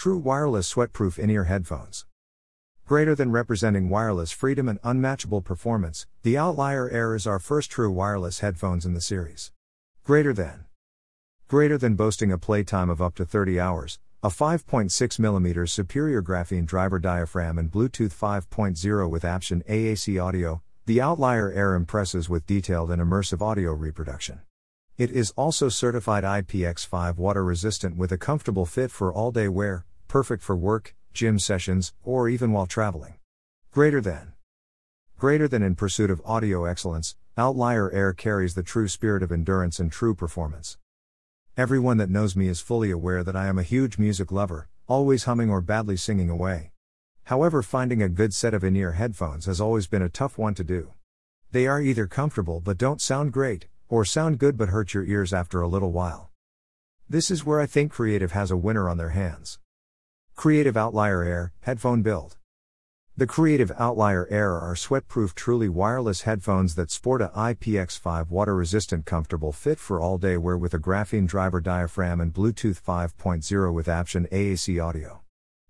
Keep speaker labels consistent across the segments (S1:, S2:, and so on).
S1: True wireless sweatproof in ear headphones. Greater than representing wireless freedom and unmatchable performance, the Outlier Air is our first true wireless headphones in the series. Greater than. Greater than boasting a playtime of up to 30 hours, a 5.6mm superior graphene driver diaphragm and Bluetooth 5.0 with aptX AAC audio, the Outlier Air impresses with detailed and immersive audio reproduction. It is also certified IPX5 water resistant with a comfortable fit for all day wear, perfect for work, gym sessions, or even while traveling. Greater than. Greater than in pursuit of audio excellence, Outlier Air carries the true spirit of endurance and true performance. Everyone that knows me is fully aware that I am a huge music lover, always humming or badly singing away. However, finding a good set of in ear headphones has always been a tough one to do. They are either comfortable but don't sound great, or sound good but hurt your ears after a little while. This is where I think Creative has a winner on their hands. Creative Outlier Air Headphone Build The Creative Outlier Air are sweat-proof truly wireless headphones that sport a IPX5 water-resistant comfortable fit for all day wear with a graphene driver diaphragm and Bluetooth 5.0 with aptX AAC audio.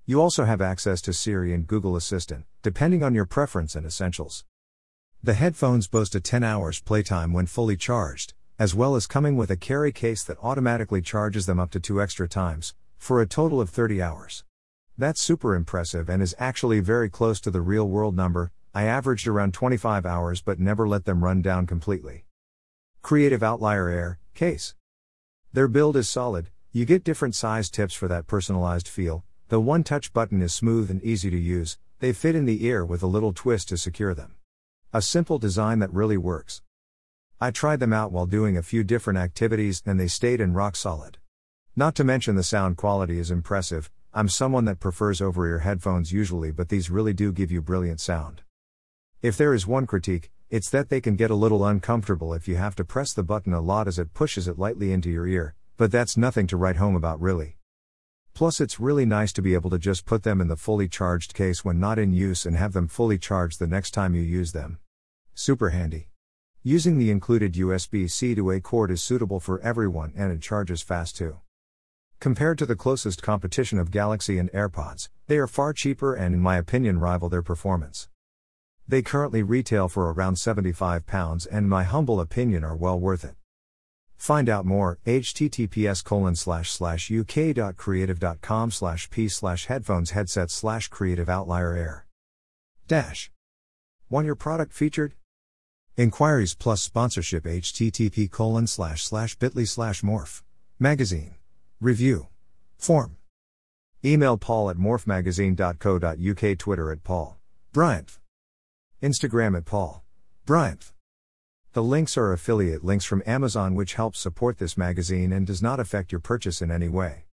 S1: You also have access to Siri and Google Assistant, depending on your preference and essentials. The headphones boast a 10 hours playtime when fully charged, as well as coming with a carry case that automatically charges them up to two extra times, for a total of 30 hours. That's super impressive and is actually very close to the real world number. I averaged around 25 hours but never let them run down completely. Creative Outlier Air Case. Their build is solid, you get different size tips for that personalized feel. The one touch button is smooth and easy to use, they fit in the ear with a little twist to secure them. A simple design that really works. I tried them out while doing a few different activities and they stayed in rock solid. Not to mention the sound quality is impressive. I'm someone that prefers over ear headphones usually, but these really do give you brilliant sound. If there is one critique, it's that they can get a little uncomfortable if you have to press the button a lot as it pushes it lightly into your ear, but that's nothing to write home about really. Plus, it's really nice to be able to just put them in the fully charged case when not in use and have them fully charged the next time you use them. Super handy. Using the included USB C to A cord is suitable for everyone and it charges fast too. Compared to the closest competition of Galaxy and AirPods, they are far cheaper and, in my opinion, rival their performance. They currently retail for around £75 and, in my humble opinion, are well worth it. Find out more, https colon slash slash uk.creative.com slash p slash headphones headset slash creative outlier air. Dash. Want your product featured? Inquiries plus sponsorship http colon slash slash bit.ly slash morph. Magazine. Review. Form. Email paul at morphmagazine.co.uk Twitter at paul. Bryant. Instagram at paul. Bryant. The links are affiliate links from Amazon which helps support this magazine and does not affect your purchase in any way.